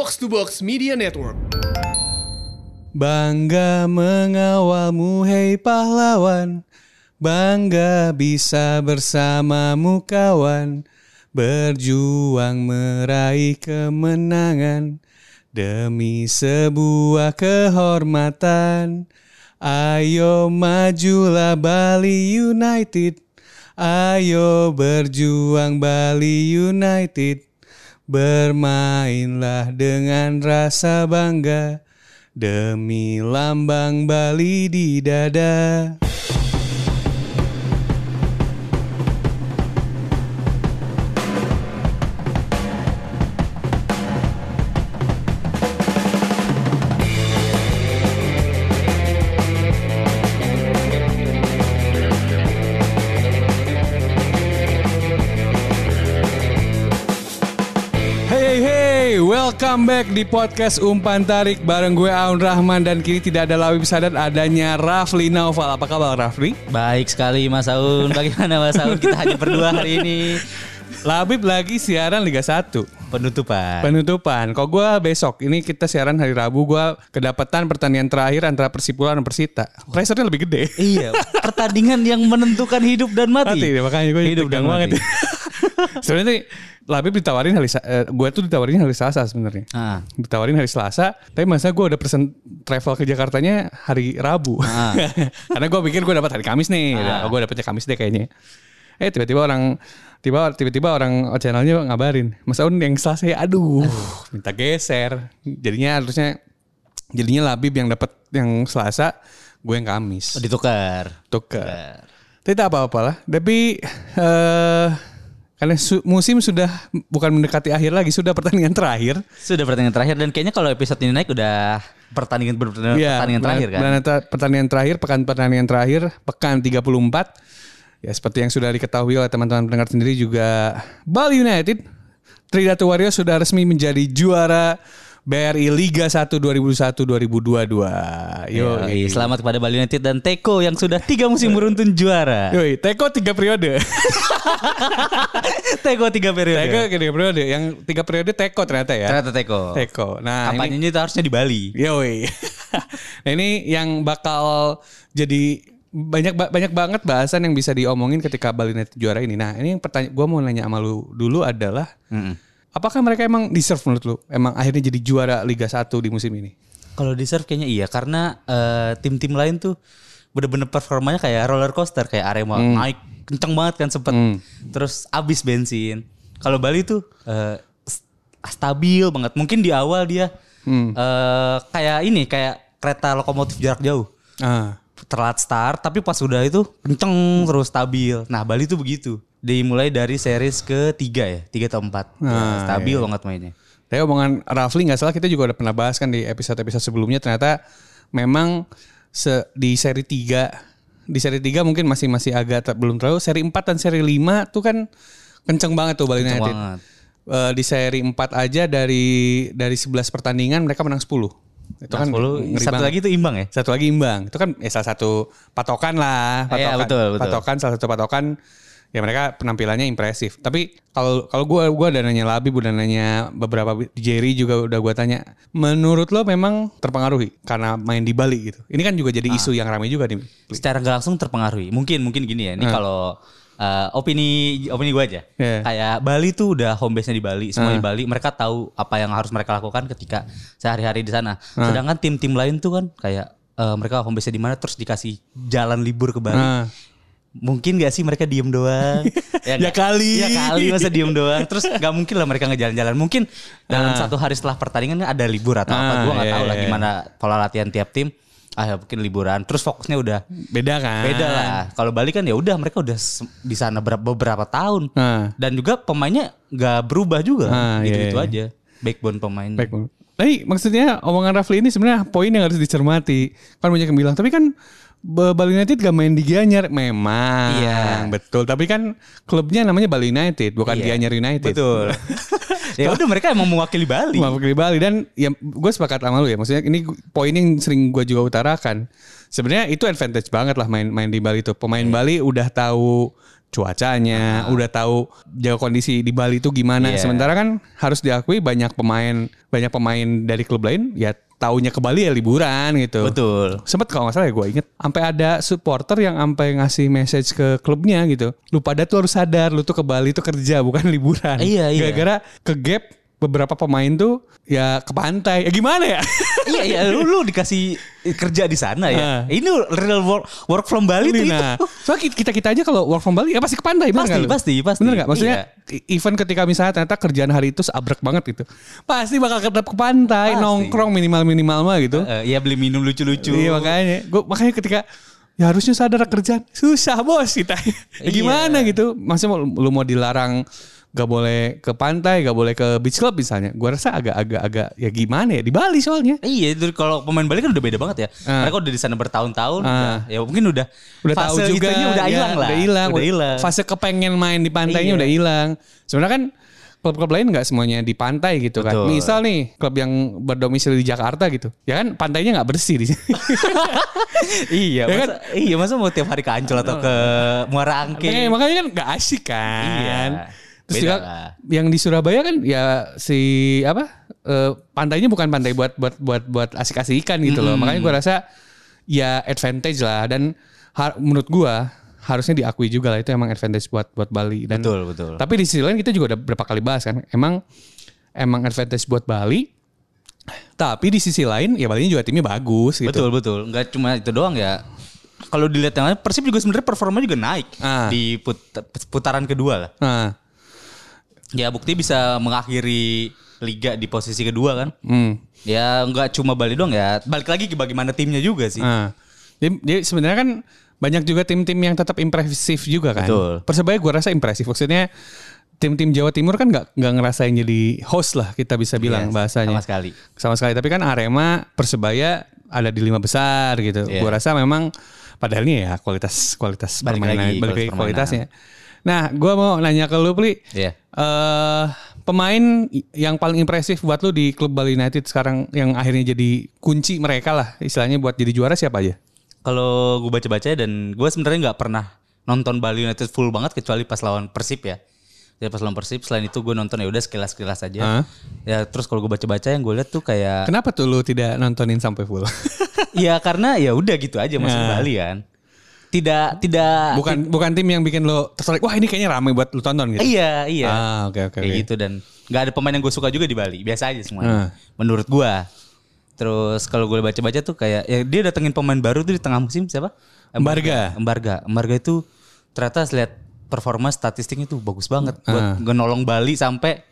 Box to Box Media Network. Bangga mengawalmu hei pahlawan. Bangga bisa bersamamu kawan. Berjuang meraih kemenangan Demi sebuah kehormatan. Ayo majulah Bali United. Ayo berjuang Bali United Bermainlah dengan rasa bangga Demi lambang Bali di dada welcome back di podcast Umpan Tarik bareng gue Aun Rahman dan kini tidak ada Lawi Sadat adanya Rafli Naufal. Apa kabar Rafli? Baik sekali Mas Aun. Bagaimana Mas Aun? Kita hanya berdua hari ini. Labib lagi siaran Liga 1 Penutupan. Penutupan. Kok gue besok ini kita siaran hari Rabu gue kedapatan pertandingan terakhir antara Persipura dan Persita. Pressure-nya lebih gede. iya, pertandingan yang menentukan hidup dan mati. Mati makanya gue hidup dan banget. Sebenarnya Labib ditawarin hari Sa- eh, gue tuh ditawarin hari Selasa sebenarnya. Ah. Ditawarin hari Selasa, tapi masa gue udah pesen travel ke Jakartanya hari Rabu. Ah. Karena gue pikir gue dapat hari Kamis nih. Ah. Gue dapetnya Kamis deh kayaknya. Eh tiba-tiba orang tiba tiba-tiba orang channelnya ngabarin, Mas Aun yang Selasa ya, aduh, minta geser. Jadinya harusnya jadinya Labib yang dapat yang Selasa, gue yang Kamis. Oh, ditukar. Tuker. Tidak apa-apa lah. Tapi eh karena su- musim sudah bukan mendekati akhir lagi, sudah pertandingan terakhir. Sudah pertandingan terakhir dan kayaknya kalau episode ini naik udah pertandingan pertandingan, Iya, pertandingan terakhir kan. pertandingan terakhir, pekan pertandingan terakhir, pekan 34. Ya seperti yang sudah diketahui oleh teman-teman pendengar sendiri juga Bali United Tridatu Warriors sudah resmi menjadi juara BRI Liga 1 2021-2022. Yo, Yoi, selamat kepada Bali United dan Teko yang sudah tiga musim beruntun juara. Yoi, Teko tiga periode. Teko tiga periode. Teko tiga periode. Yang tiga periode Teko ternyata ya. Ternyata Teko. Teko. Nah, ini Kampanyenya itu harusnya di Bali. Yoi. nah, ini yang bakal jadi banyak ba- banyak banget bahasan yang bisa diomongin ketika Bali United juara ini. Nah, ini yang pertanyaan gua mau nanya sama lu dulu adalah Mm-mm. Apakah mereka emang deserve menurut lu? Emang akhirnya jadi juara Liga 1 di musim ini? Kalau deserve kayaknya iya karena eh, tim-tim lain tuh bener-bener performanya kayak roller coaster kayak Arema naik kenceng banget kan sempet terus abis bensin. Kalau Bali tuh eh, s- stabil banget. Mungkin di awal dia eh, kayak ini kayak kereta lokomotif jarak jauh Ah. telat start tapi pas udah itu kenceng terus stabil. Nah Bali tuh begitu. Dimulai dari series ketiga ya, tiga atau empat. Ya, Ah, stabil banget mainnya. Tapi omongan Rafli nggak salah kita juga udah pernah bahas kan di episode-episode sebelumnya ternyata memang se- di seri 3 di seri 3 mungkin masih masih agak ter- belum terlalu seri 4 dan seri 5 tuh kan kenceng banget tuh Bali United. banget. Eh, di seri 4 aja dari dari 11 pertandingan mereka menang 10. Itu kan Nah, 10, ngeri satu banget. lagi tuh imbang ya. Satu lagi imbang. Itu kan ya salah satu patokan lah, patokan. Iya, betul, betul. Patokan salah satu patokan ya mereka penampilannya impresif. Tapi kalau kalau gua gua udah nanya Labib udah nanya beberapa Jerry juga udah gua tanya, menurut lo memang terpengaruhi karena main di Bali gitu. Ini kan juga jadi isu yang ramai juga nih. secara nggak langsung terpengaruhi. Mungkin mungkin gini ya. Ini Hmm. kalau uh, opini opini gue aja. Iya. Kayak Bali tuh udah home base-nya di Bali, semua Hmm. di Bali. Mereka tahu apa yang harus mereka lakukan ketika sehari-hari di sana. Sedangkan tim-tim lain tuh kan kayak uh, mereka home base-nya di mana terus dikasih jalan libur ke Bali. Nah, Mungkin gak sih mereka diem doang? Ya nggak? kali. Ya kali masa diem doang. Terus nggak mungkin lah mereka ngejalan-jalan. Mungkin dalam satu hari setelah pertandingan kan ada libur atau apa. Ah, Gue nggak iya, tahu lah iya. gimana pola latihan tiap tim. Ah ya mungkin liburan. Terus fokusnya udah beda kan? beda lah. Kalau Bali kan ya udah mereka udah di sana berapa beberapa tahun. Nah, Dan juga pemainnya nggak berubah juga. Ah, Gitu-gitu iya, aja. Backbone pemainnya. baik. Bang. Tapi maksudnya omongan Rafli ini sebenarnya poin yang harus dicermati. Kan banyak yang bilang, tapi kan Bali United gak main di Gianyar. Memang, Iya. betul. Tapi kan klubnya namanya Bali United, bukan Iya. Gianyar United. Betul. ya udah mereka emang mewakili Bali. Mewakili Bali dan ya gue sepakat sama lu ya. Maksudnya ini poin yang sering gue juga utarakan. Sebenarnya itu advantage banget lah main main di Bali itu. Pemain Iya. Bali udah tahu cuacanya, udah tahu jaga kondisi di Bali itu gimana. Iya. Sementara kan harus diakui banyak pemain banyak pemain dari klub lain ya taunya ke Bali ya liburan gitu. Betul. Sempet kalau nggak salah ya gue inget sampai ada supporter yang sampai ngasih message ke klubnya gitu. Lu pada tuh harus sadar lu tuh ke Bali tuh kerja bukan liburan. Iya, iya. Gara-gara ke gap beberapa pemain tuh ya ke pantai. Ya gimana ya? iya iya lu, lu dikasih kerja di sana ya. Ah. Ini real work, work from Bali tuh nah, itu. soalnya kita kita aja kalau work from Bali ya pasti ke pantai, bener Pasti, lu? pasti, pasti. Bener nggak? Maksudnya Iya. even ketika misalnya ternyata kerjaan hari itu seabrek banget gitu, pasti bakal tetap ke pantai, Pasti. nongkrong minimal minimal mah gitu. Eh, Iya beli minum lucu-lucu. Iya makanya, gua makanya ketika ya harusnya sadar kerjaan susah bos kita. ya Iya. gimana gitu? Maksudnya lu mau dilarang gak boleh ke pantai, gak boleh ke beach club misalnya. Gua rasa agak-agak agak ya gimana ya di Bali soalnya. Iya, kalau pemain Bali kan udah beda banget ya. Ah. Mereka udah di sana bertahun-tahun, Ah. ya, ya mungkin udah udah tahu fase juga itunya udah ya, hilang lah. udah hilang Udah hilang. fase kepengen main di pantainya Iya. udah hilang sebenarnya kan klub-klub lain nggak semuanya di pantai gitu kan Betul. misal nih klub yang berdomisili di Jakarta gitu ya kan pantainya nggak bersih di sini iya, Ya masa, iya masa mau tiap hari ke Ancol atau ke Muara Angke. makanya, makanya kan nggak asik kan Iya. Terus Beda juga lah. yang di Surabaya kan ya si apa eh, pantainya bukan pantai buat buat buat buat asik-asikan gitu loh makanya gua rasa ya advantage lah dan har- menurut gua harusnya diakui juga lah itu emang advantage buat buat Bali dan Betul, betul. Tapi di sisi lain kita juga udah berapa kali bahas kan, emang emang advantage buat Bali. Tapi di sisi lain ya Bali juga timnya bagus gitu. Betul, betul. Enggak cuma itu doang ya. Kalau dilihat yang lain, Persib juga sebenarnya performanya juga naik Ah. di put- putaran kedua lah. Nah, Ya bukti bisa mengakhiri liga di posisi kedua kan. hmm. Ya nggak cuma Bali doang ya. Balik lagi ke bagaimana timnya juga sih. Nah, jadi, jadi sebenarnya kan banyak juga tim-tim yang tetap impresif juga kan. Betul. Persebaya gue rasa impresif. Maksudnya tim-tim Jawa Timur kan nggak nggak ngerasain jadi host lah kita bisa bilang Yes, bahasanya. Sama sekali. Sama sekali. Tapi kan Arema, Persebaya ada di lima besar gitu. Iya. Gue rasa memang padahal ini ya kualitas kualitas Balik permainan, lagi, balik lagi kualitas kualitasnya. Nah, gue mau nanya ke lu, Pli. Iya. eh pemain yang paling impresif buat lu di klub Bali United sekarang yang akhirnya jadi kunci mereka lah istilahnya buat jadi juara siapa aja? Kalau gue baca-baca dan gue sebenarnya nggak pernah nonton Bali United full banget kecuali pas lawan Persib ya. Ya pas lawan Persib selain itu gue nonton ya udah sekilas-sekilas aja. Hah? Ya terus kalau gue baca-baca yang gue lihat tuh kayak Kenapa tuh lu tidak nontonin sampai full? ya karena ya udah gitu aja masuk Nah. Bali kan. Tidak tidak bukan bukan tim yang bikin lo tertarik. Wah ini kayaknya ramai buat lu tonton gitu. Iya, iya. Ah oke oke. Kayak oke. gitu dan nggak ada pemain yang gue suka juga di Bali. Biasa aja semuanya. Menurut gue. Terus kalau gue baca-baca tuh kayak ya dia datengin pemain baru tuh di tengah musim siapa? Embarga. Embarga. Embarga itu ternyata lihat performa statistiknya tuh bagus banget Ah. buat ngenolong Bali sampai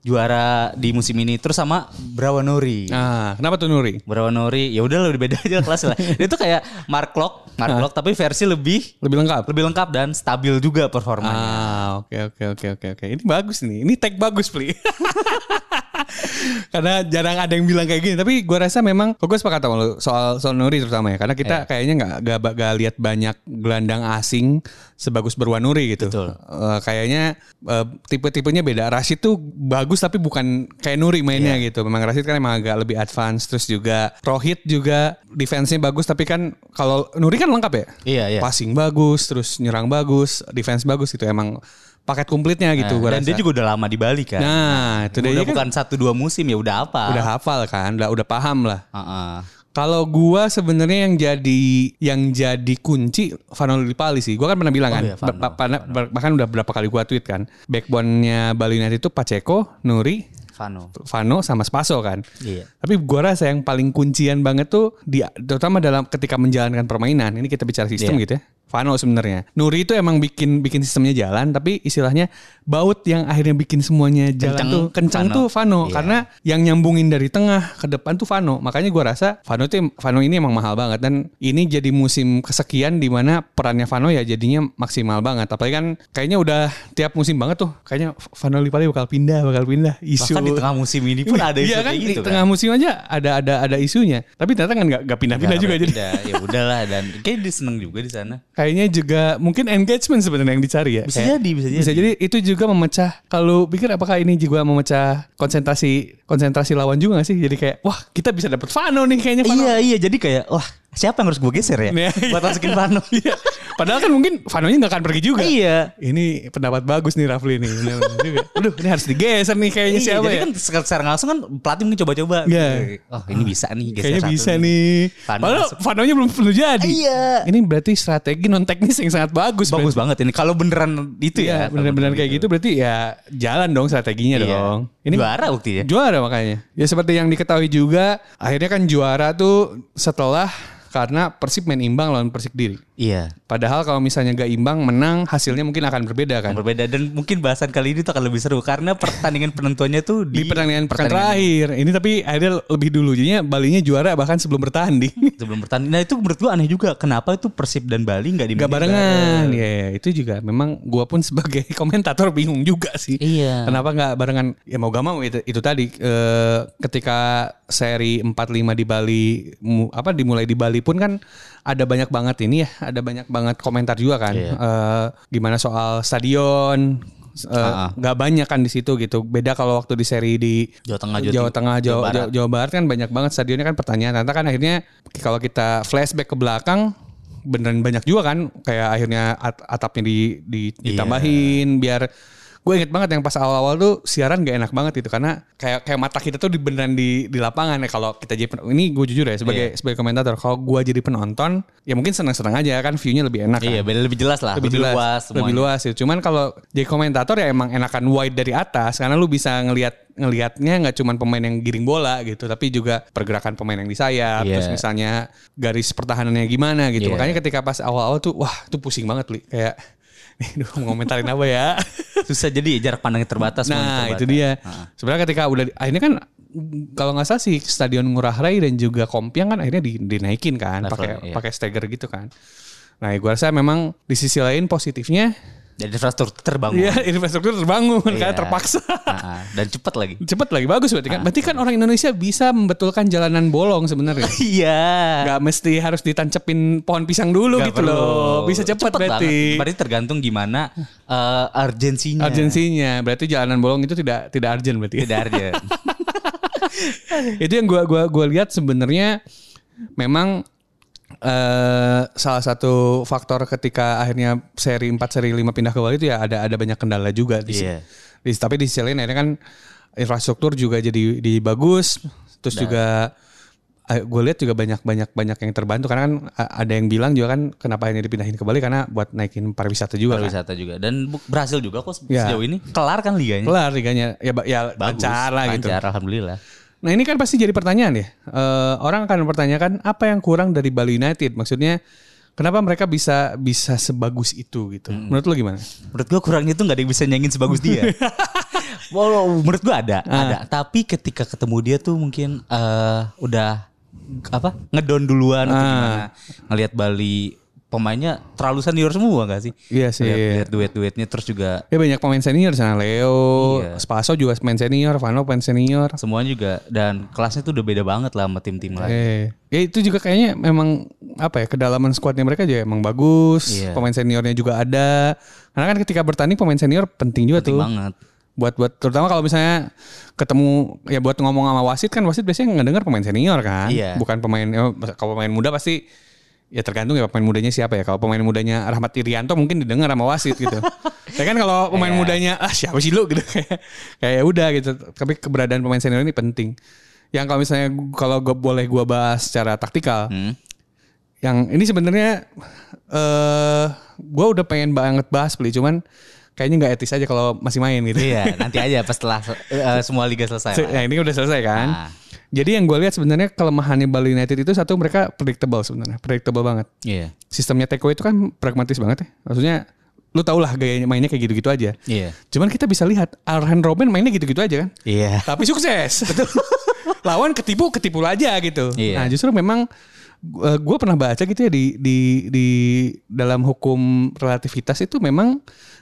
juara di musim ini. Terus sama Brawanori. Ah kenapa tuh Nuri? Brawanori ya udah lebih beda aja kelas lah. Dia tuh kayak Mark Lock, Mark Ah. Lock tapi versi lebih Lebih lengkap. lebih lengkap dan stabil juga performanya. Ah oke oke oke oke oke. Ini bagus nih. Ini tag bagus Pli. Karena jarang ada yang bilang kayak gini. Tapi gue rasa memang, gue sepakat sama lu soal soal Nuri terutama ya. Karena kita Iya. kayaknya nggak gak, gak lihat banyak gelandang asing sebagus Berwanuri gitu. Betul. Eh, kayaknya eh, tipe-tipenya beda. Rashid tuh bagus tapi bukan kayak Nuri mainnya Iya. gitu. Memang Rashid kan emang agak lebih advance. Terus juga Rohit juga defense-nya bagus. Tapi kan kalau Nuri kan lengkap ya. Iya, iya. Passing bagus, terus nyerang bagus, defense bagus gitu. Emang paket komplitnya gitu. Nah, gua dan rasa. dia juga udah lama di Bali kan. Nah, itu dia udah kan bukan satu dua musim ya udah apa? udah hafal kan, udah udah paham lah. Heeh. Kalau gua sebenarnya yang jadi yang jadi kunci Vano Lillipali sih. Gua kan pernah bilang Oh kan, iya, Vano, ba- ba- ba- bahkan udah berapa kali gua tweet kan. Backbone-nya Bali United itu Pacheco, Nuri, Vano. Vano sama Spaso kan. Iya. Tapi gua rasa yang paling kuncian banget tuh di terutama dalam ketika menjalankan permainan. Ini kita bicara sistem Iya. gitu ya. Vano sebenarnya. Nuri itu emang bikin bikin sistemnya jalan tapi istilahnya baut yang akhirnya bikin semuanya jalan Kenceng, tuh kencang Vano. tuh Vano Iya. karena yang nyambungin dari tengah ke depan tuh Vano. Makanya gua rasa Vano tuh Vano ini emang mahal banget dan ini jadi musim kesekian di mana perannya Vano ya jadinya maksimal banget. Apalagi kan kayaknya udah tiap musim banget tuh. Kayaknya Vano Lipali bakal pindah, bakal pindah isu. Bahkan di tengah musim ini pun ada isu Iya kan kayak di gitu tengah musim aja ada ada ada isunya. Tapi ternyata kan nggak nggak pindah-pindah juga jadi. Pindah. Ya udahlah dan kayak dia seneng juga di sana. Kayaknya juga mungkin engagement sebenarnya yang dicari ya. Bisa Kayak- jadi, bisa jadi. Bisa jadi itu juga memecah. Kalau pikir apakah ini juga memecah konsentrasi konsentrasi lawan juga gak sih? Jadi kayak wah kita bisa dapat Vano nih kayaknya Vano. Iya iya jadi kayak wah siapa yang harus gue geser ya? Iya, Buat masukin Vano. Iya. Padahal kan mungkin Vanonya nggak akan pergi juga. iya. Ini pendapat bagus nih Rafli nih. Bener-bener juga. Aduh, ini harus digeser nih kayaknya Iya, siapa jadi ya? kan secara langsung kan pelatih mungkin coba-coba. Iya. Oh ini bisa nih geser Kayaknya bisa nih. Vano Padahal masuk. Vanonya belum belum jadi. Iya. Ini berarti strategi non teknis yang sangat bagus. Bagus berarti. banget ini. Kalau beneran itu Iya, ya. benar-benar kayak gitu berarti ya jalan dong strateginya Iya. dong. Ini juara buktinya. Juara makanya. Ya seperti yang diketahui juga, akhirnya kan juara tuh setelah karena Persib main imbang lawan Persik Diri. Iya. Padahal kalau misalnya gak imbang menang hasilnya mungkin akan berbeda kan. Berbeda dan mungkin bahasan kali ini tuh akan lebih seru karena pertandingan penentuannya tuh Di di, pertandingan pekan terakhir. Ini tapi akhirnya lebih dulu. Jadinya Balinya juara bahkan sebelum bertanding. sebelum bertanding. Nah itu menurut gua aneh juga. Kenapa itu Persib dan Bali nggak dimainin Gak barengan. Ya, ya, itu juga memang gua pun sebagai komentator bingung juga sih. Iya. Kenapa nggak barengan? Ya mau gak mau itu, itu tadi eh, ketika seri 4-5 di Bali apa dimulai di Bali pun kan ada banyak banget ini ya, ada banyak banget komentar juga kan. Iya. Eh, gimana soal stadion eh, Ah, ah. nggak banyak kan di situ gitu. Beda kalau waktu di seri di Jawa Tengah, Jawa Jawa Tengah, Jawa, Jawa Barat. Jawa, Barat kan banyak banget stadionnya kan pertanyaan. Ternyata kan akhirnya kalau kita flashback ke belakang beneran banyak juga kan kayak akhirnya at- atapnya di, di- Iya. ditambahin biar gue inget banget yang pas awal-awal tuh siaran gak enak banget gitu karena kayak kayak mata kita tuh di beneran di di lapangan ya kalau kita jadi pen- ini gue jujur ya sebagai Iya. sebagai komentator kalau gue jadi penonton ya mungkin senang-senang aja kan viewnya lebih enak kan Iya, beda lebih jelas lah, lebih, lebih, luas, luas, semuanya. lebih luas ya. Cuman kalau jadi komentator ya emang enakan wide dari atas karena lu bisa ngelihat ngelihatnya nggak cuman pemain yang giring bola gitu, tapi juga pergerakan pemain yang di sayap, Iya. terus misalnya garis pertahanannya gimana gitu. Iya. Makanya ketika pas awal-awal tuh wah, tuh pusing banget li kayak Duh, mau ngomentarin apa ya? Susah jadi jarak pandangnya terbatas. Nah terbatas. itu dia. Ah. Sebenarnya ketika udah akhirnya kan kalau nggak salah sih Stadion Ngurah Rai dan juga Kompiang kan akhirnya di- dinaikin kan pakai iya. pakai stagger gitu kan. Nah, gue rasa memang di sisi lain positifnya Jadi infrastruktur terbangun. Iya, infrastruktur terbangun Iya. karena terpaksa. Ah, ah. dan cepat lagi. Cepet lagi bagus berarti kan. Berarti kan orang Indonesia bisa membetulkan jalanan bolong sebenarnya. Iya. Gak mesti harus ditancepin pohon pisang dulu Nggak gitu perlu. loh. Bisa cepat berarti. banget. Berarti tergantung gimana eh, urgensinya. Urgensinya berarti jalanan bolong itu tidak tidak urgent berarti. Tidak urgent. itu yang gua gua gua lihat sebenarnya memang eh salah satu faktor ketika akhirnya seri 4 seri 5 pindah ke Bali itu ya ada ada banyak kendala juga di, Iya. di tapi di sisi lain akhirnya kan infrastruktur juga jadi di bagus terus juga gue lihat juga banyak banyak banyak yang terbantu karena kan a- ada yang bilang juga kan kenapa ini dipindahin ke Bali karena buat naikin pariwisata juga kan. Pariwisata juga. Dan berhasil juga kok Ya. sejauh ini. Kelar kan liganya. Kelar liganya ya ya Bagus. lancar lah gitu. Lancar, alhamdulillah. Nah ini kan pasti jadi pertanyaan ya. Eh, orang akan mempertanyakan apa yang kurang dari Bali United. Maksudnya kenapa mereka bisa bisa sebagus itu gitu. Menurut lo gimana? Menurut gua kurangnya tuh gak ada yang bisa nyanyiin sebagus dia. Walau menurut gua ada, Ah. ada. Tapi ketika ketemu dia tuh mungkin eh udah apa ngedon duluan atau Ah. gimana ngelihat Bali pemainnya terlalu senior semua gak sih? Iya sih. Lihat duet-duetnya terus juga Ya banyak pemain senior sana Leo, Iya. Spaso juga pemain senior, Vano pemain senior. semuanya juga dan kelasnya tuh udah beda banget lah sama tim-tim lain. Eh, ya itu juga kayaknya memang apa ya kedalaman skuadnya mereka juga emang bagus. Iya. Pemain seniornya juga ada. Karena kan ketika bertanding pemain senior penting juga Penting tuh. banget. buat buat terutama kalau misalnya ketemu ya buat ngomong sama wasit kan wasit biasanya ngedenger pemain senior kan Iya. bukan pemain ya, kalau pemain muda pasti ya tergantung ya pemain mudanya siapa ya kalau pemain mudanya Rahmat Irianto mungkin didengar sama wasit gitu ya kan kalau pemain Iya. mudanya ah siapa sih lu gitu kayak kayak ya udah gitu tapi keberadaan pemain senior ini penting yang kalau misalnya kalau gue boleh gua bahas secara taktikal Hmm. yang ini sebenarnya eh gue udah pengen banget bahas beli cuman kayaknya nggak etis aja kalau masih main gitu Iya, nanti aja pas setelah eh, semua liga selesai. Se-. Ya ini udah selesai kan. Nah. Jadi yang gue lihat sebenarnya kelemahannya Bali United itu satu mereka predictable sebenarnya, predictable banget. Iya. Sistemnya Teko itu kan pragmatis banget ya. Maksudnya lu tau lah gayanya mainnya kayak gitu-gitu aja. Iya. Cuman kita bisa lihat Arhan Robben mainnya gitu-gitu aja kan. Iya. Tapi sukses. Betul. Lawan ketipu ketipu aja gitu. Iya. Nah justru memang gue pernah baca gitu ya di di di dalam hukum relativitas itu memang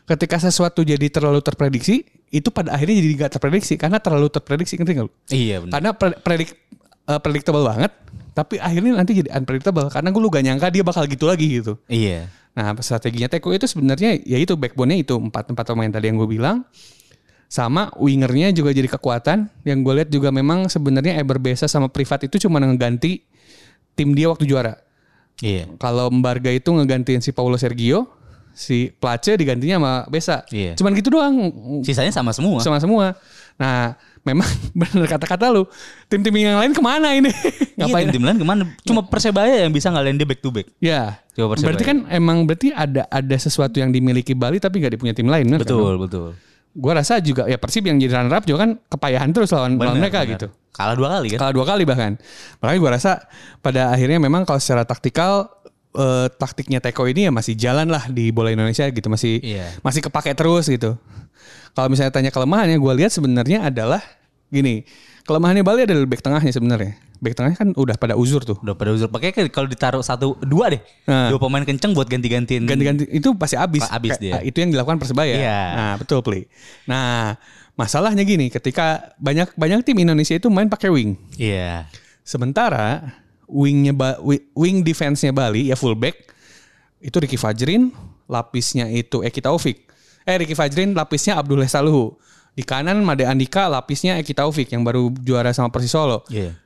ketika sesuatu jadi terlalu terprediksi itu pada akhirnya jadi gak terprediksi karena terlalu terprediksi ngerti nggak lu? Iya benar. Karena pre- predik, eh, predictable banget, tapi akhirnya nanti jadi unpredictable karena gue lu gak nyangka dia bakal gitu lagi gitu. Iya. Nah strateginya Teko itu sebenarnya ya itu backbone-nya itu empat empat pemain tadi yang gue bilang. Sama wingernya juga jadi kekuatan yang gue lihat juga memang sebenarnya Eber Besa sama Privat itu cuma ngeganti tim dia waktu juara. Iya. Kalau Mbarga itu ngegantiin si Paulo Sergio, si Place digantinya sama Besa. Iya. Cuman gitu doang. Sisanya sama semua. Sama semua. Nah, memang bener kata-kata lu. Tim-tim yang lain ke mana ini? Iya, Ngapain? tim-tim lain ke mana? Cuma Persebaya yang bisa ngalahin dia back to back. Ya. Persebaya. Berarti kan emang berarti ada ada sesuatu yang dimiliki Bali tapi nggak dipunya tim lain. bener kan? Betul, betul. Gua rasa juga ya Persib yang jadi runner up juga kan kepayahan terus lawan, lawan Benar, mereka benar. gitu. Kalah dua kali kan? Kalah dua kali bahkan. Makanya gue rasa pada akhirnya memang kalau secara taktikal eh, taktiknya Teko ini ya masih jalan lah di bola Indonesia gitu masih Iya. masih kepake terus gitu. Kalau misalnya tanya kelemahannya gue lihat sebenarnya adalah gini kelemahannya Bali adalah back tengahnya sebenarnya. Back tengahnya kan udah pada uzur tuh. Udah pada uzur. Pakai kalau ditaruh satu dua deh. Nah. Dua pemain kenceng buat ganti-gantiin. Ganti-ganti itu pasti habis. Kayak, dia. Itu yang dilakukan Persebaya. Iya. Nah, betul, Pli. Nah, masalahnya gini, ketika banyak banyak tim Indonesia itu main pakai wing. Iya. Sementara wingnya Ba- wi- wing defense-nya Bali ya fullback itu Ricky Fajrin, lapisnya itu Eki Taufik. Eh Ricky Fajrin lapisnya Abdullah Saluhu. Di kanan Made Andika lapisnya Eki Taufik yang baru juara sama Persis Solo. Iya.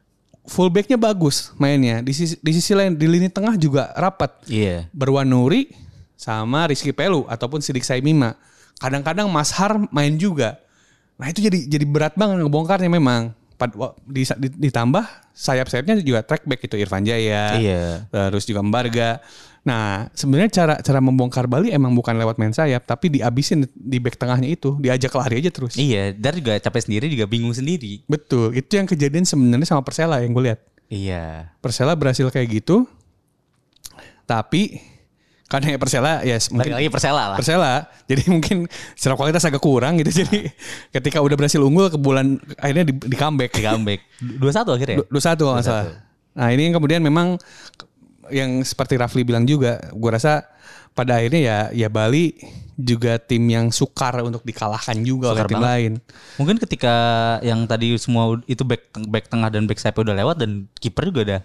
Fullbacknya bagus mainnya. Di sisi, di sisi lain di lini tengah juga rapat. Iya. Berwan Nuri sama Rizky Pelu ataupun Sidik Saimima. Kadang-kadang Mas Har main juga. Nah itu jadi jadi berat banget ngebongkarnya memang. Ditambah sayap-sayapnya juga track back itu Irfan Jaya. Iya. Terus juga Mbarga. Nah sebenarnya cara cara membongkar Bali emang bukan lewat main sayap tapi dihabisin di back tengahnya itu diajak lari aja terus. Iya. Dan juga capek sendiri juga bingung sendiri. Betul itu yang kejadian sebenarnya sama Persela yang gue lihat. Iya. Persela berhasil kayak gitu. Tapi karena ya Persela ya Balik mungkin lagi Persela lah. Persela jadi mungkin secara kualitas agak kurang gitu jadi ketika udah berhasil unggul ke bulan akhirnya di, di comeback Di comeback. Dua satu akhirnya. dua satu kalau nggak salah nah ini yang kemudian memang yang seperti Rafli bilang juga gue rasa pada akhirnya ya ya Bali juga tim yang sukar untuk dikalahkan juga oleh Sukar tim banget. lain Mungkin ketika yang tadi semua itu back back tengah dan back sayap udah lewat dan kiper juga udah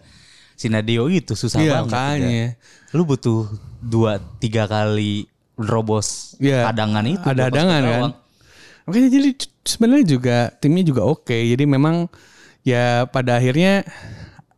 Sinadio itu susah Iya, banget. makanya. ya. Lu butuh dua tiga kali Iya. cadangan itu. ada adangan kan makanya jadi sebenarnya juga timnya juga oke jadi memang ya pada akhirnya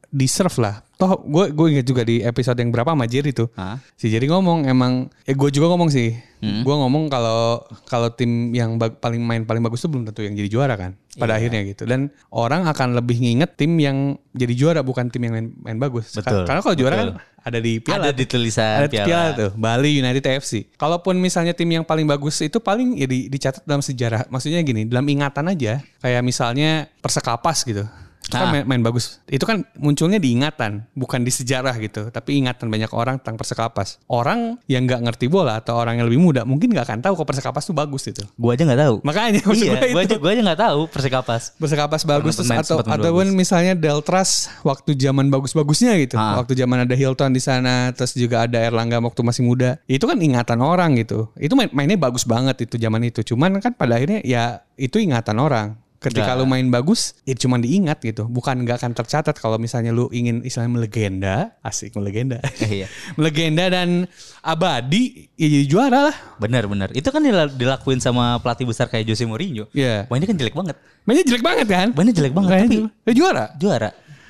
deserve lah toh gue gue ingat juga di episode yang berapa sama Jerry tuh Hah? si Jerry ngomong emang eh gue juga ngomong sih gue ngomong kalau kalau tim yang paling main paling bagus tuh belum tentu yang jadi juara kan pada akhirnya gitu dan orang akan lebih nginget tim yang jadi juara bukan tim yang main, main bagus Betul, karena kalau juara betul. kan ada di piala Ada di tulisan ada piala. piala tuh Bali United FC. Kalaupun misalnya tim yang paling bagus itu paling ya di- dicatat dalam sejarah. Maksudnya gini, dalam ingatan aja. Kayak misalnya Persekapas gitu. Itu kan Ah. main, main bagus. Itu kan munculnya di ingatan, bukan di sejarah gitu. Tapi ingatan banyak orang tentang Persekapas. Orang yang nggak ngerti bola atau orang yang lebih muda mungkin nggak akan tahu kalau Persekapas tuh bagus itu. Gua aja nggak tahu. Makanya iya, gua aja gua aja nggak tahu Persekapas. Bersekapas bagus terus atau ataupun misalnya Deltras waktu zaman bagus-bagusnya gitu. Ah. Waktu zaman ada Hilton di sana, terus juga ada Erlangga waktu masih muda. Itu kan ingatan orang gitu. Itu main, mainnya bagus banget itu zaman itu. Cuman kan pada akhirnya ya itu ingatan orang. Ketika Nggak. lu main bagus, ya cuma diingat gitu. Bukan nggak akan tercatat kalau misalnya lu ingin istilahnya melegenda, asik melegenda. Iya. melegenda dan abadi, ya jadi juara lah. Benar benar. Itu kan dila- dilakuin sama pelatih besar kayak Jose Mourinho. Iya. Wah ini kan jelek banget. Mainnya jelek banget kan? Mainnya jelek banget Mainnya tapi ya juara. juara.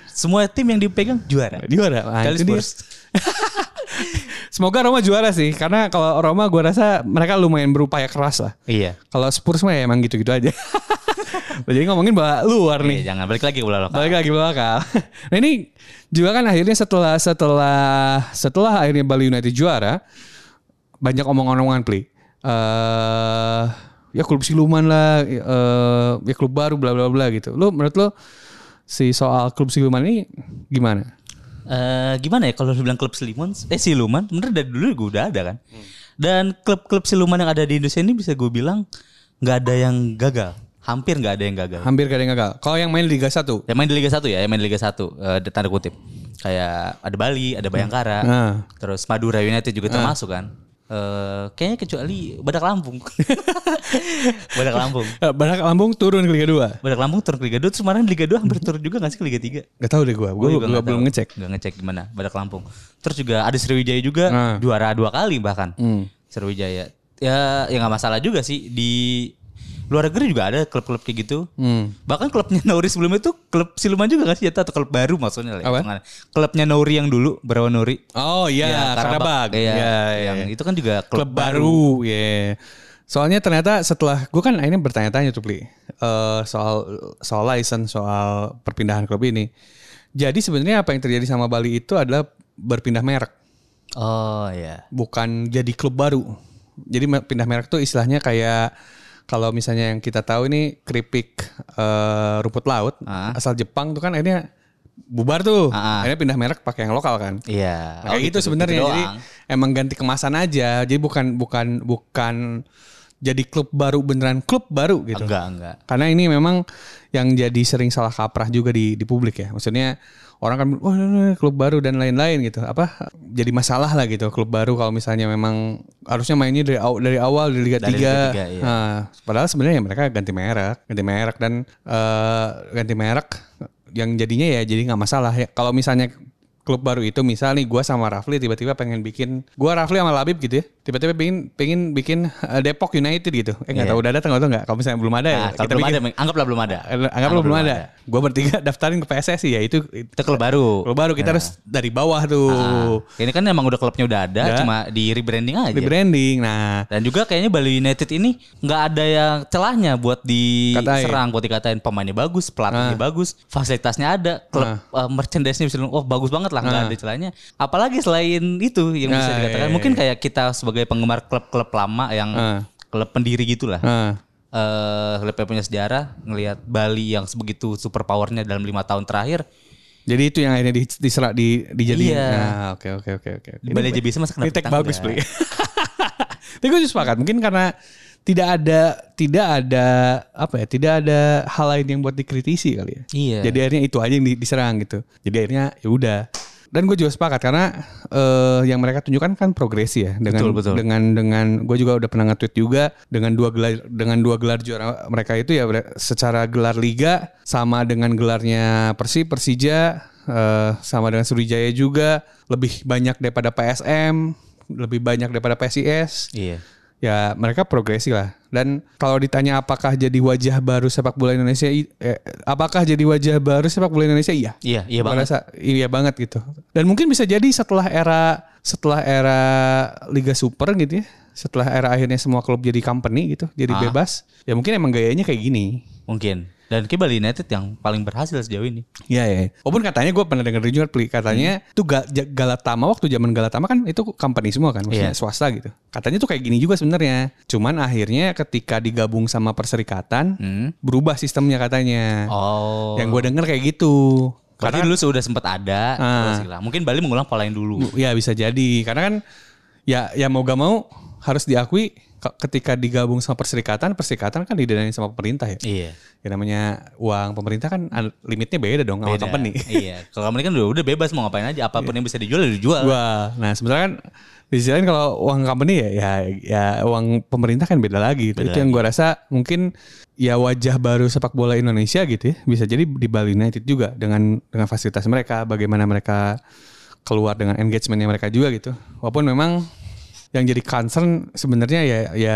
Semua tim yang dipegang juara. Juara. Nah, Kali. Spurs. Semoga Roma juara sih, karena kalau Roma gue rasa mereka lumayan berupaya keras lah. Iya. Kalau Spurs mah ya emang gitu-gitu aja. Jadi ngomongin bahwa luar nih. Iya, jangan balik lagi bola lokal. Balik lagi belakang. Nah ini juga kan akhirnya setelah setelah setelah akhirnya Bali United juara banyak omong-omongan pli. Eh ya klub siluman lah, eh ya klub baru bla bla bla gitu. Lu menurut lo si soal klub siluman ini gimana? Eh, gimana ya kalau bilang klub siluman? Eh siluman? Sebenarnya dari dulu gue udah ada kan? Dan klub-klub siluman yang ada di Indonesia ini bisa gue bilang nggak ada yang gagal. Hampir nggak ada yang gagal. Hampir gak ada yang gagal. Kalau yang main Liga 1 yang main di Liga 1 ya yang main di Liga 1 eh, tanda kutip. Kayak ada Bali ada Bayangkara. Nah. terus Madura United juga termasuk kan Eh, kayaknya kecuali Badak Lampung Badak Lampung Eh, Badak Lampung turun ke Liga 2. Badak Lampung turun ke Liga 2 terus kemarin Liga 2 hampir turun juga gak sih ke Liga 3 Gak tahu deh gue, gue Gua juga belum, nggak belum ngecek. Nggak ngecek gimana Badak Lampung. Terus juga ada Sriwijaya juga Nah. juara dua kali bahkan. Hmm. Sriwijaya. Ya ya nggak masalah juga sih di luar negeri juga ada klub-klub kayak gitu. Hmm. Bahkan klubnya Nauri sebelumnya itu klub siluman juga kan sih atau klub baru maksudnya lah. Apa? hitungannya. Klubnya Nauri yang dulu, Berawa Nauri. Oh iya, Ya, Karabag. Iya, Iya, yang iya. itu kan juga klub, klub baru, ya. Soalnya ternyata setelah gue kan akhirnya bertanya-tanya tuh, Pli, Eh, soal soal license, soal perpindahan klub ini. Jadi sebenarnya apa yang terjadi sama Bali itu adalah berpindah merek, Oh iya. bukan jadi klub baru. Jadi pindah merek tuh istilahnya kayak kalau misalnya yang kita tahu ini keripik eh, rumput laut Ah. asal Jepang tuh kan akhirnya bubar tuh. Ah, ah. Akhirnya pindah merek pakai yang lokal kan. Iya. Nah, kayak gitu, sebenarnya. gitu Jadi doang. emang ganti kemasan aja. Jadi bukan bukan bukan jadi klub baru beneran klub baru gitu. enggak, enggak. Karena ini memang yang jadi sering salah kaprah juga di di publik ya. Maksudnya orang kan wah ini klub baru dan lain-lain gitu. Apa jadi masalah lah gitu klub baru kalau misalnya memang harusnya mainnya dari aw- dari awal di Liga 3. Dari Liga tiga, iya. Nah, padahal sebenarnya mereka ganti merek, ganti merek dan eh, ganti merek yang jadinya ya jadi nggak masalah ya. Kalau misalnya klub baru itu misal nih gue sama Rafli tiba-tiba pengen bikin gue Rafli sama Labib gitu ya tiba-tiba pengen pengen bikin eh, Depok United gitu eh nggak Iya. tahu udah datang atau nggak kalau misalnya belum ada ya Nah, kalau belum ada, anggaplah belum ada. Eh, anggaplah belum ada. Gue bertiga daftarin ke PSSI ya itu Itu klub baru. klub baru kita harus dari bawah tuh Ah, ini kan emang udah klubnya udah ada, Udah. cuma di rebranding aja. di branding. Nah Dan juga kayaknya Bali United ini nggak ada yang celahnya buat diserang, buat dikatain pemainnya bagus, pelatihnya Ah. bagus, fasilitasnya ada, klub eh, merchandise-nya bisa oh bagus banget lah, nggak ada celahnya. Apalagi selain itu yang bisa Ah, dikatakan, iya, mungkin kayak kita sebagai penggemar klub-klub lama yang Ah. klub pendiri gitulah. Nah, eh klub yang punya sejarah ngelihat Bali yang sebegitu super powernya dalam lima tahun terakhir jadi itu yang akhirnya di, diserak di dijadiin. Iya. Nah, oke oke oke oke. Bali aja bisa masa Ini kenapa tag kita bagus? Bli. Tapi gue sepakat. Mungkin karena tidak ada tidak ada apa ya tidak ada hal lain yang buat dikritisi kali ya. Iya. Jadi akhirnya itu aja yang di- diserang gitu. Jadi akhirnya ya udah. Dan gue juga sepakat karena eh, yang mereka tunjukkan kan progresi ya dengan Betul, betul. dengan dengan gue juga udah pernah nge-tweet juga dengan dua gelar dengan dua gelar juara mereka itu ya secara gelar liga sama dengan gelarnya Persib Persija eh, sama dengan Sriwijaya juga lebih banyak daripada PSM lebih banyak daripada PSIS Iya. Ya mereka progresi lah dan kalau ditanya apakah jadi wajah baru sepak bola Indonesia eh, apakah jadi wajah baru sepak bola Indonesia iya Iya, iya banget. rasa iya banget gitu dan mungkin bisa jadi setelah era setelah era Liga Super gitu ya setelah era akhirnya semua klub jadi company gitu jadi Ah. bebas ya mungkin emang gayanya kayak gini Mungkin. Dan kayak Bali United yang paling berhasil sejauh ini. Iya ya. Walaupun katanya gue pernah denger juga katanya Hmm. tuh Galatama waktu zaman Galatama kan itu company semua kan, maksudnya Iya. swasta gitu. Katanya tuh kayak gini juga sebenarnya. Cuman akhirnya ketika digabung sama perserikatan Hmm. berubah sistemnya katanya. Oh. Yang gue denger kayak gitu. Berarti dulu sudah sempat ada. Ah. terus hilang. Mungkin Bali mengulang pola yang dulu. Ya bisa jadi karena kan ya ya mau gak mau harus diakui ke- ketika digabung sama perserikatan, perserikatan kan didanai sama pemerintah ya. Iya. Ya namanya uang pemerintah kan an- limitnya beda dong sama company. iya. Kalau company kan udah, udah bebas mau ngapain aja. Apa pun yang bisa dijual ya dijual. Wah, nah sebenarnya kan di sisi lain kalau uang company ya ya ya uang pemerintah kan beda lagi. Beda itu yang gue rasa mungkin ya wajah baru sepak bola Indonesia gitu ya bisa jadi di Bali United juga dengan dengan fasilitas mereka, bagaimana mereka keluar dengan engagementnya mereka juga gitu. Walaupun memang yang jadi concern sebenarnya ya ya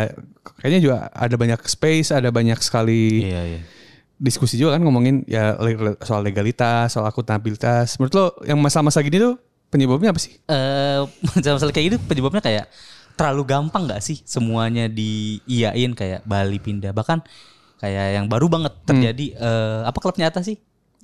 kayaknya juga ada banyak space, ada banyak sekali Iya, iya. diskusi juga kan ngomongin ya soal legalitas, soal akuntabilitas. Menurut lo yang masa-masa gini tuh penyebabnya apa sih? Eh, masalah kayak gitu penyebabnya kayak terlalu gampang nggak sih semuanya diiyain kayak Bali pindah bahkan kayak yang baru banget terjadi eh, apa klubnya atas sih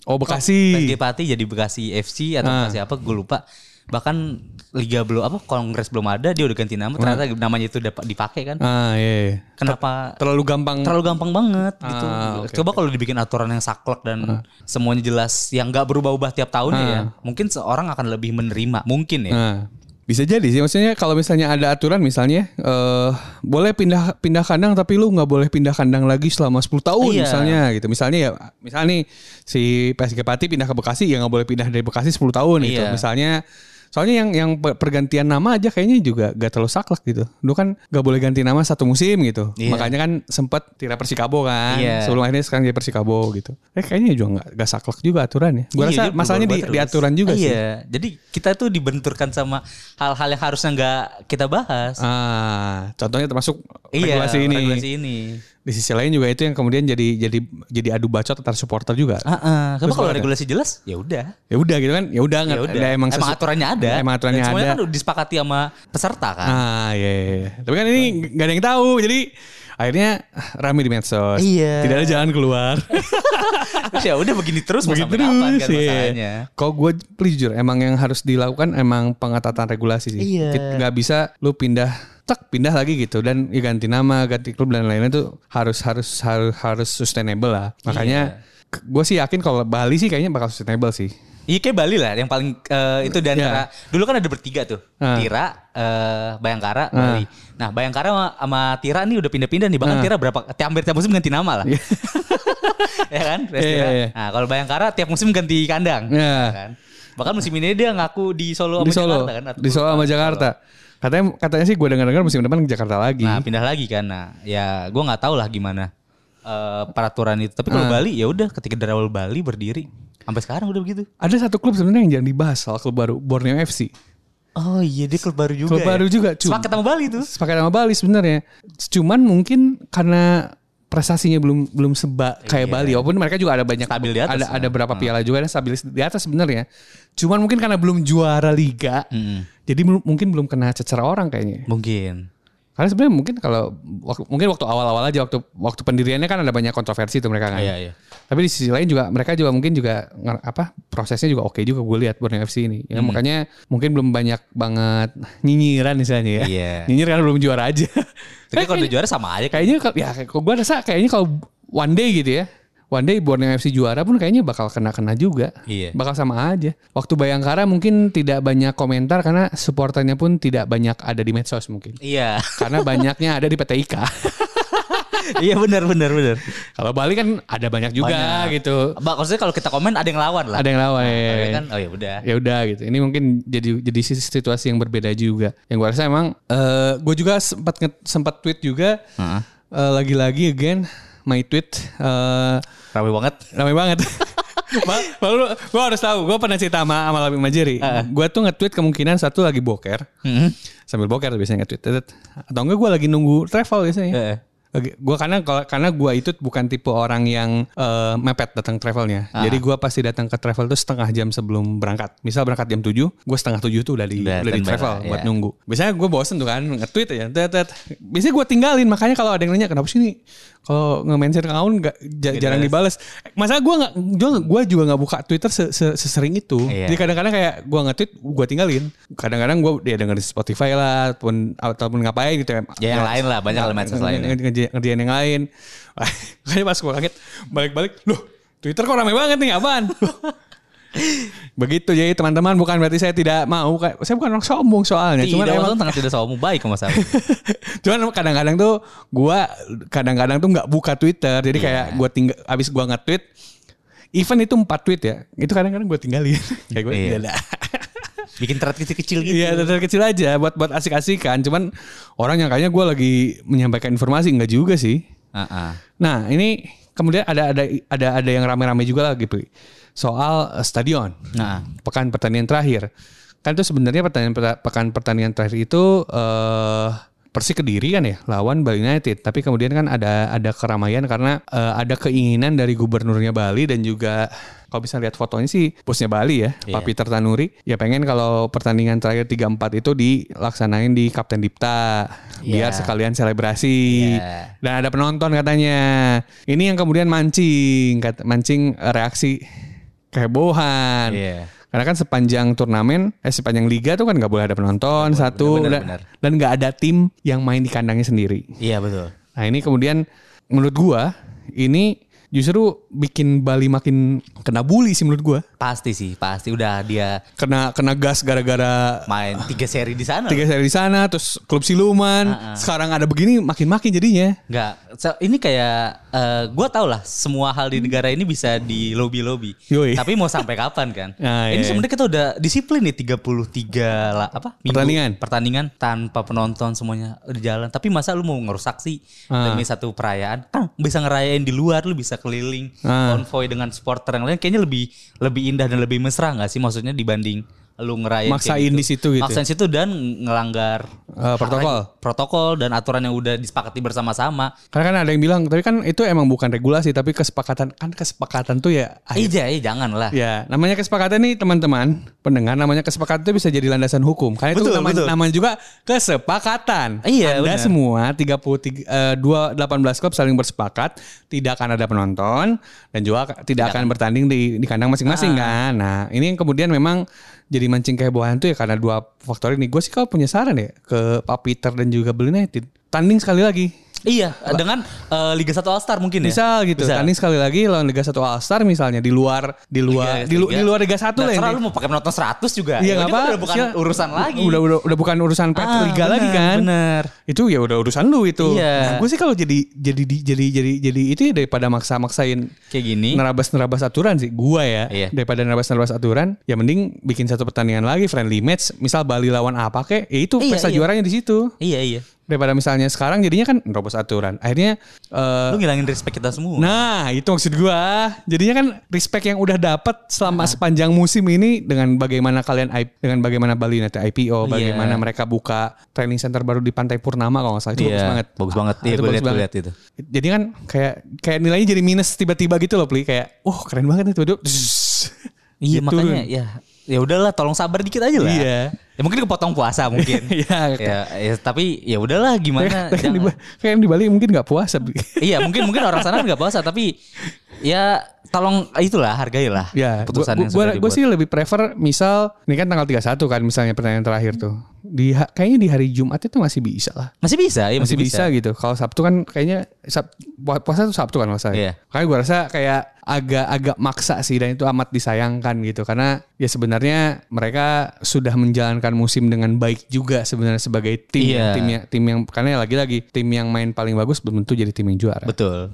Oh Bekasi. PSG Pati jadi Bekasi FC atau Ah. Bekasi apa gue lupa bahkan liga belum apa kongres belum ada dia udah ganti nama ternyata namanya itu dapat dipakai kan Ah iya. iya. kenapa Terlalu gampang. terlalu gampang banget gitu Ah, oke, coba kalau dibikin aturan yang saklek dan semuanya jelas yang nggak berubah-ubah tiap tahunnya ya mungkin seorang akan lebih menerima mungkin ya Nah, bisa jadi sih. Maksudnya kalau misalnya ada aturan misalnya eh boleh pindah pindah kandang tapi lu nggak boleh pindah kandang lagi selama 10 tahun Iya. misalnya gitu. Misalnya ya misalnya nih si PSG Pati pindah ke Bekasi ya nggak boleh pindah dari Bekasi 10 tahun gitu. Iya. Misalnya Soalnya yang yang per- pergantian nama aja kayaknya juga gak terlalu saklek gitu. Dulu kan gak boleh ganti nama satu musim gitu. Iya. Makanya kan sempat Tira Persikabo kan. Iya. Sebelum akhirnya sekarang jadi Persikabo gitu. Eh kayaknya juga gak, gak saklek juga aturan ya. Gue Iya, rasa masalahnya di, di aturan juga sih. Iya, jadi kita tuh dibenturkan sama hal-hal yang harusnya nggak kita bahas. Ah, contohnya termasuk iya, regulasi ini. regulasi ini. Di sisi lain juga itu yang kemudian jadi jadi jadi adu bacot antar supporter juga. Heeh. Tapi kalau gimana? regulasi jelas ya udah. Ya udah gitu kan. Ya udah Ya nggak- udah. ada emang, Emang, sesu- aturannya ada. Emang aturannya Dan semuanya ada. kan disepakati sama peserta kan. Ah iya, iya, iya. Tapi kan ini nggak ada yang tahu. Jadi akhirnya rame di medsos. Iya. Tidak ada jalan keluar. Terus ya udah begini terus mau Begitu sampai kapan kan iya. masalahnya. Kalau gue jujur, emang yang harus dilakukan emang pengetatan regulasi sih. Iya. Nggak bisa lu pindah, tak pindah lagi gitu dan ya ganti nama, ganti klub dan lainnya tuh harus harus harus harus sustainable lah. Makanya gue sih yakin kalau Bali sih kayaknya bakal sustainable sih. Iya kayak Bali lah yang paling eh, itu di antara dulu kan ada bertiga tuh. Ah. Tira, eh, Bayangkara, Bali. Nah, Bayangkara sama, sama Tira nih udah pindah-pindah nih. Bahkan Ah. Tira berapa hampir tiap musim ganti nama lah. ya kan? Tira. iya, iya. Nah, kalau Bayangkara tiap musim ganti kandang. Iya. Ya kan? Bahkan musim ini dia ngaku di Solo sama Di Solo, Jakarta kan. atau di Solo sama Jakarta. Katanya katanya sih gue dengar-dengar musim depan ke Jakarta lagi. Nah, pindah lagi kan. Nah, ya gua nggak tahu lah gimana eh, peraturan itu. Tapi kalau Ah. Bali ya udah ketika dari awal Bali berdiri sampai sekarang udah begitu. Ada satu klub sebenarnya yang jangan dibahas soal klub baru, Borneo FC. Oh iya dia klub baru juga. Klub baru juga, cu. Sepakat sama Bali tuh. sepakat sama Bali sebenarnya. Cuman mungkin karena prestasinya belum belum seba kayak Bali. Walaupun mereka juga ada banyak Iya. Stabil di atas, ada ya. ada berapa piala juga dan stabil di atas sebenarnya. Cuman mungkin karena belum juara liga. Mm-mm. Jadi mungkin belum kena cecer orang kayaknya. Mungkin. Karena sebenarnya mungkin kalau waktu, mungkin waktu awal-awal aja waktu waktu pendiriannya kan ada banyak kontroversi tuh mereka kan. Iya, iya. Tapi di sisi lain juga mereka juga mungkin juga apa prosesnya juga oke juga gue lihat Borneo FC ini. Ya, Makanya mungkin belum banyak banget nyinyiran misalnya ya. Iya. Nyinyir karena belum juara aja. Tapi kalau udah juara sama aja kan. kayaknya ya kalau gue rasa kayaknya kalau one day gitu ya. One day Borneo FC juara pun kayaknya bakal kena-kena juga. Iya. Bakal sama aja. Waktu Bayangkara mungkin tidak banyak komentar karena supporternya pun tidak banyak ada di medsos mungkin. Iya. Karena banyaknya ada di PT IKA. iya benar benar benar. Kalau Bali kan ada banyak juga Banyak. gitu. Mbak maksudnya kalau kita komen ada yang lawan lah. Ada yang lawan. ya. Tapi kan oh ya udah. ya udah gitu. Ini mungkin jadi jadi situasi yang berbeda juga. Yang gue rasa emang eh gue juga sempat sempat tweet juga Heeh. eh, lagi-lagi again my tweet eh Ramai banget. ramai banget. Lalu gue harus tahu, gue pernah cerita sama sama Labib Majeri. Gue tuh nge-tweet kemungkinan satu lagi boker. Heeh. Sambil boker biasanya nge-tweet. Atau enggak gue lagi nunggu travel biasanya. Heeh. Gua karena kalau karena gua itu bukan tipe orang yang eh, mepet datang travelnya. Jadi gua pasti datang ke travel itu setengah jam sebelum berangkat. Misal berangkat jam 7, gua setengah 7 tuh udah di Udah udah di travel lah, buat ya. nunggu. Biasanya gua bosen tuh kan nge-tweet aja. Tet, tet. Biasanya gua tinggalin makanya kalau ada yang nanya kenapa sih nih kalau nge-mention account nggak ja- jarang dibales. Masa gua nggak gua, gua juga nggak buka Twitter se- se- sesering itu. Iya. Jadi kadang-kadang kayak gua nge-tweet gua tinggalin. Kadang-kadang dia denger di Spotify lah ataupun ataupun ngapain gitu ya. Ya yang lain lah banyak elemen lain. Nge- nge- ngerjain yang lain. Makanya pas gue kaget balik-balik, loh Twitter kok rame banget nih apaan? Begitu jadi teman-teman bukan berarti saya tidak mau saya bukan orang sombong soalnya Tidak, cuman emang sangat tidak sombong baik sama saya. cuman kadang-kadang tuh gua kadang-kadang tuh nggak buka Twitter jadi kayak gua tinggal abis gua nge-tweet event itu empat tweet ya itu kadang-kadang gua tinggalin kayak gue Iya. Bikin thread kecil-kecil gitu. Iya, teater kecil aja buat buat asik-asikan. Cuman orang yang kayaknya gue lagi menyampaikan informasi enggak juga sih. Heeh. Nah ini kemudian ada ada ada ada yang rame-rame juga lagi Pri. soal eh, stadion. Nah, Pekan pertandingan terakhir. Kan itu sebenarnya pertandingan pekan pertandingan terakhir itu eh Persik Kediri kan ya lawan Bali United. Tapi kemudian kan ada ada keramaian karena eh, ada keinginan dari gubernurnya Bali dan juga kalau bisa lihat fotonya sih bosnya Bali ya, Pak Peter Tanuri. Ya pengen kalau pertandingan terakhir 3-4 itu dilaksanain di Kapten Dipta biar Iya. sekalian selebrasi. Iya. Dan ada penonton katanya. Ini yang kemudian mancing, mancing reaksi kehebohan. Iya. Karena kan sepanjang turnamen, eh sepanjang liga tuh kan nggak boleh ada penonton satu bener, dan, bener. dan nggak ada tim yang main di kandangnya sendiri. iya betul. Nah ini kemudian menurut gua ini justru bikin Bali makin kena bully sih menurut gua. Pasti sih, pasti udah dia Kena kena gas gara-gara main tiga seri di sana. tiga seri di sana, terus klub siluman. Sekarang ada begini makin-makin jadinya. Enggak, So, ini kayak eh gue tau lah semua hal di negara ini bisa di lobby lobby. Yoi. Tapi mau sampai kapan kan? Ah, ini iya. sebenarnya kita udah disiplin nih 33 lah apa? minggu Pertandingan. Pertandingan tanpa penonton semuanya di jalan. Tapi masa lu mau ngerusak sih Ah. demi satu perayaan? Kan bisa ngerayain di luar, lu bisa keliling Ah. konvoy dengan supporter yang lain. Kayaknya lebih lebih indah dan lebih mesra nggak sih maksudnya dibanding lu ngerayain Maksain di situ gitu. Maksain situ dan ngelanggar Eh, protokol. protokol dan aturan yang udah disepakati bersama-sama. Karena kan ada yang bilang, tapi kan itu emang bukan regulasi, tapi kesepakatan. Kan kesepakatan tuh ya Iya, iya jangan lah. Ya, namanya kesepakatan nih teman-teman pendengar, namanya kesepakatan itu bisa jadi landasan hukum. Karena itu Betul, nama- betul. namanya juga kesepakatan. Iya, Anda benar. semua 33 eh, dua 18 klub saling bersepakat tidak akan ada penonton dan juga tidak, akan bertanding di di kandang masing-masing Ah. kan. Nah, ini yang kemudian memang jadi mancing kehebohan tuh ya karena dua faktor ini. Gue sih kalau punya saran ya ke Pak Peter dan juga Bali United. Tanding sekali lagi. Iya, dengan eh, Liga 1 All Star mungkin ya. Misal gitu, Bisa. tanding sekali lagi lawan Liga 1 All Star misalnya di luar di luar di, lu- di luar Liga 1 lah Terserah ini. lu mau pakai penonton 100 juga. Iya Ya, ini apa. Udah bukan Sia- urusan lagi. Udah udah udah bukan urusan pet Ah, liga lagi bener, kan. Bener. Itu ya udah urusan lu itu. Iya. Nah, gue sih kalau jadi jadi di- jadi jadi jadi itu ya daripada maksa-maksain Kayak gini. nerabas-nerabas aturan sih gua ya. Iya. Daripada nerabas-nerabas aturan, ya mending bikin satu pertandingan lagi friendly match, misal Bali lawan apa kek, ya itu Iya, pesta iya. juaranya di situ. Iya, iya. Daripada misalnya sekarang jadinya kan nerabas aturan. Akhirnya eh, Lu ngilangin respect kita semua. Nah, itu maksud gua. Jadinya kan respect yang udah dapat selama sepanjang musim ini dengan bagaimana kalian dengan bagaimana Bali United IPO, Iya. bagaimana mereka buka training center baru di Pantai Purnama kalau nggak salah. Itu bagus banget. Bagus banget. Ah, Iya, itu gue lihat, lihat itu. Jadi kan kayak kayak nilainya jadi minus tiba-tiba gitu loh, Pli. Kayak, "Wah, keren banget itu, Duk." Iya, Gitu. makanya ya ya udahlah tolong sabar dikit aja lah. Iya. Ya mungkin kepotong puasa mungkin. Iya, ya, ya, tapi ya udahlah gimana. Kayak di, Bali mungkin nggak puasa. Iya, mungkin mungkin orang sana nggak puasa tapi ya tolong itulah hargailah Ya, keputusan gua, yang sudah gua dibuat. sih lebih prefer misal ini kan tanggal 31 kan misalnya pertandingan terakhir tuh. Di kayaknya di hari Jumat itu masih bisa lah. Masih bisa, ya Masih, masih, bisa. gitu. Kalau Sabtu kan kayaknya Sab, pu- puasa tuh Sabtu kan masa. Iya. Makanya gue rasa kayak agak-agak maksa sih dan itu amat disayangkan gitu karena ya sebenarnya mereka sudah menjalankan musim dengan baik juga sebenarnya sebagai tim Iya. tim yang tim yang karena lagi-lagi tim yang main paling bagus belum tentu jadi tim yang juara. Betul.